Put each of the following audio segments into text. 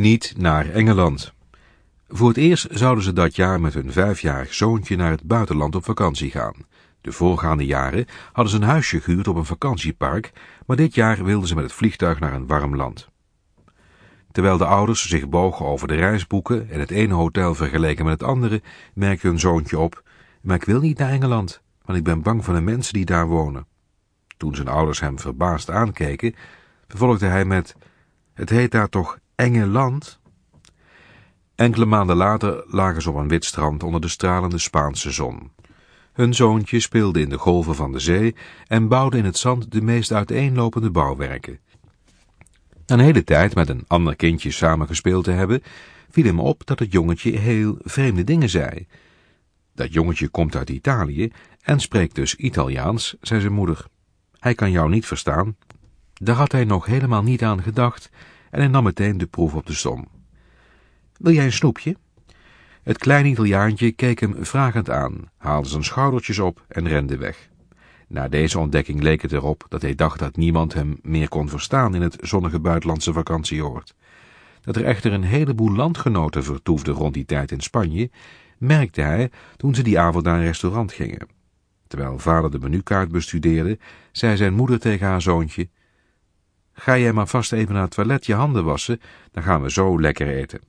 Niet naar Engeland. Voor het eerst zouden ze dat jaar met hun vijfjarig zoontje naar het buitenland op vakantie gaan. De voorgaande jaren hadden ze een huisje gehuurd op een vakantiepark, maar dit jaar wilden ze met het vliegtuig naar een warm land. Terwijl de ouders zich bogen over de reisboeken en het ene hotel vergeleken met het andere, merkte hun zoontje op, maar ik wil niet naar Engeland, want ik ben bang voor de mensen die daar wonen. Toen zijn ouders hem verbaasd aankeken, vervolgde hij met, het heet daar toch Engeland? Enkele maanden later lagen ze op een wit strand onder de stralende Spaanse zon. Hun zoontje speelde in de golven van de zee en bouwde in het zand de meest uiteenlopende bouwwerken. Een hele tijd met een ander kindje samengespeeld te hebben, viel hem op dat het jongetje heel vreemde dingen zei. Dat jongetje komt uit Italië en spreekt dus Italiaans, zei zijn moeder. Hij kan jou niet verstaan. Daar had hij nog helemaal niet aan gedacht en hij nam meteen de proef op de som. Wil jij een snoepje? Het kleine Italiaantje keek hem vragend aan, haalde zijn schoudertjes op en rende weg. Na deze ontdekking leek het erop dat hij dacht dat niemand hem meer kon verstaan in het zonnige buitenlandse vakantieoord. Dat er echter een heleboel landgenoten vertoefden rond die tijd in Spanje, merkte hij toen ze die avond naar een restaurant gingen. Terwijl vader de menukaart bestudeerde, zei zijn moeder tegen haar zoontje, Ga jij maar vast even naar het toilet je handen wassen, dan gaan we zo lekker eten.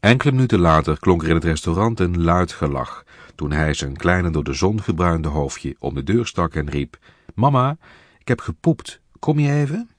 Enkele minuten later klonk er in het restaurant een luid gelach, toen hij zijn kleine door de zon gebruinde hoofdje om de deur stak en riep, Mama, ik heb gepoept, kom je even?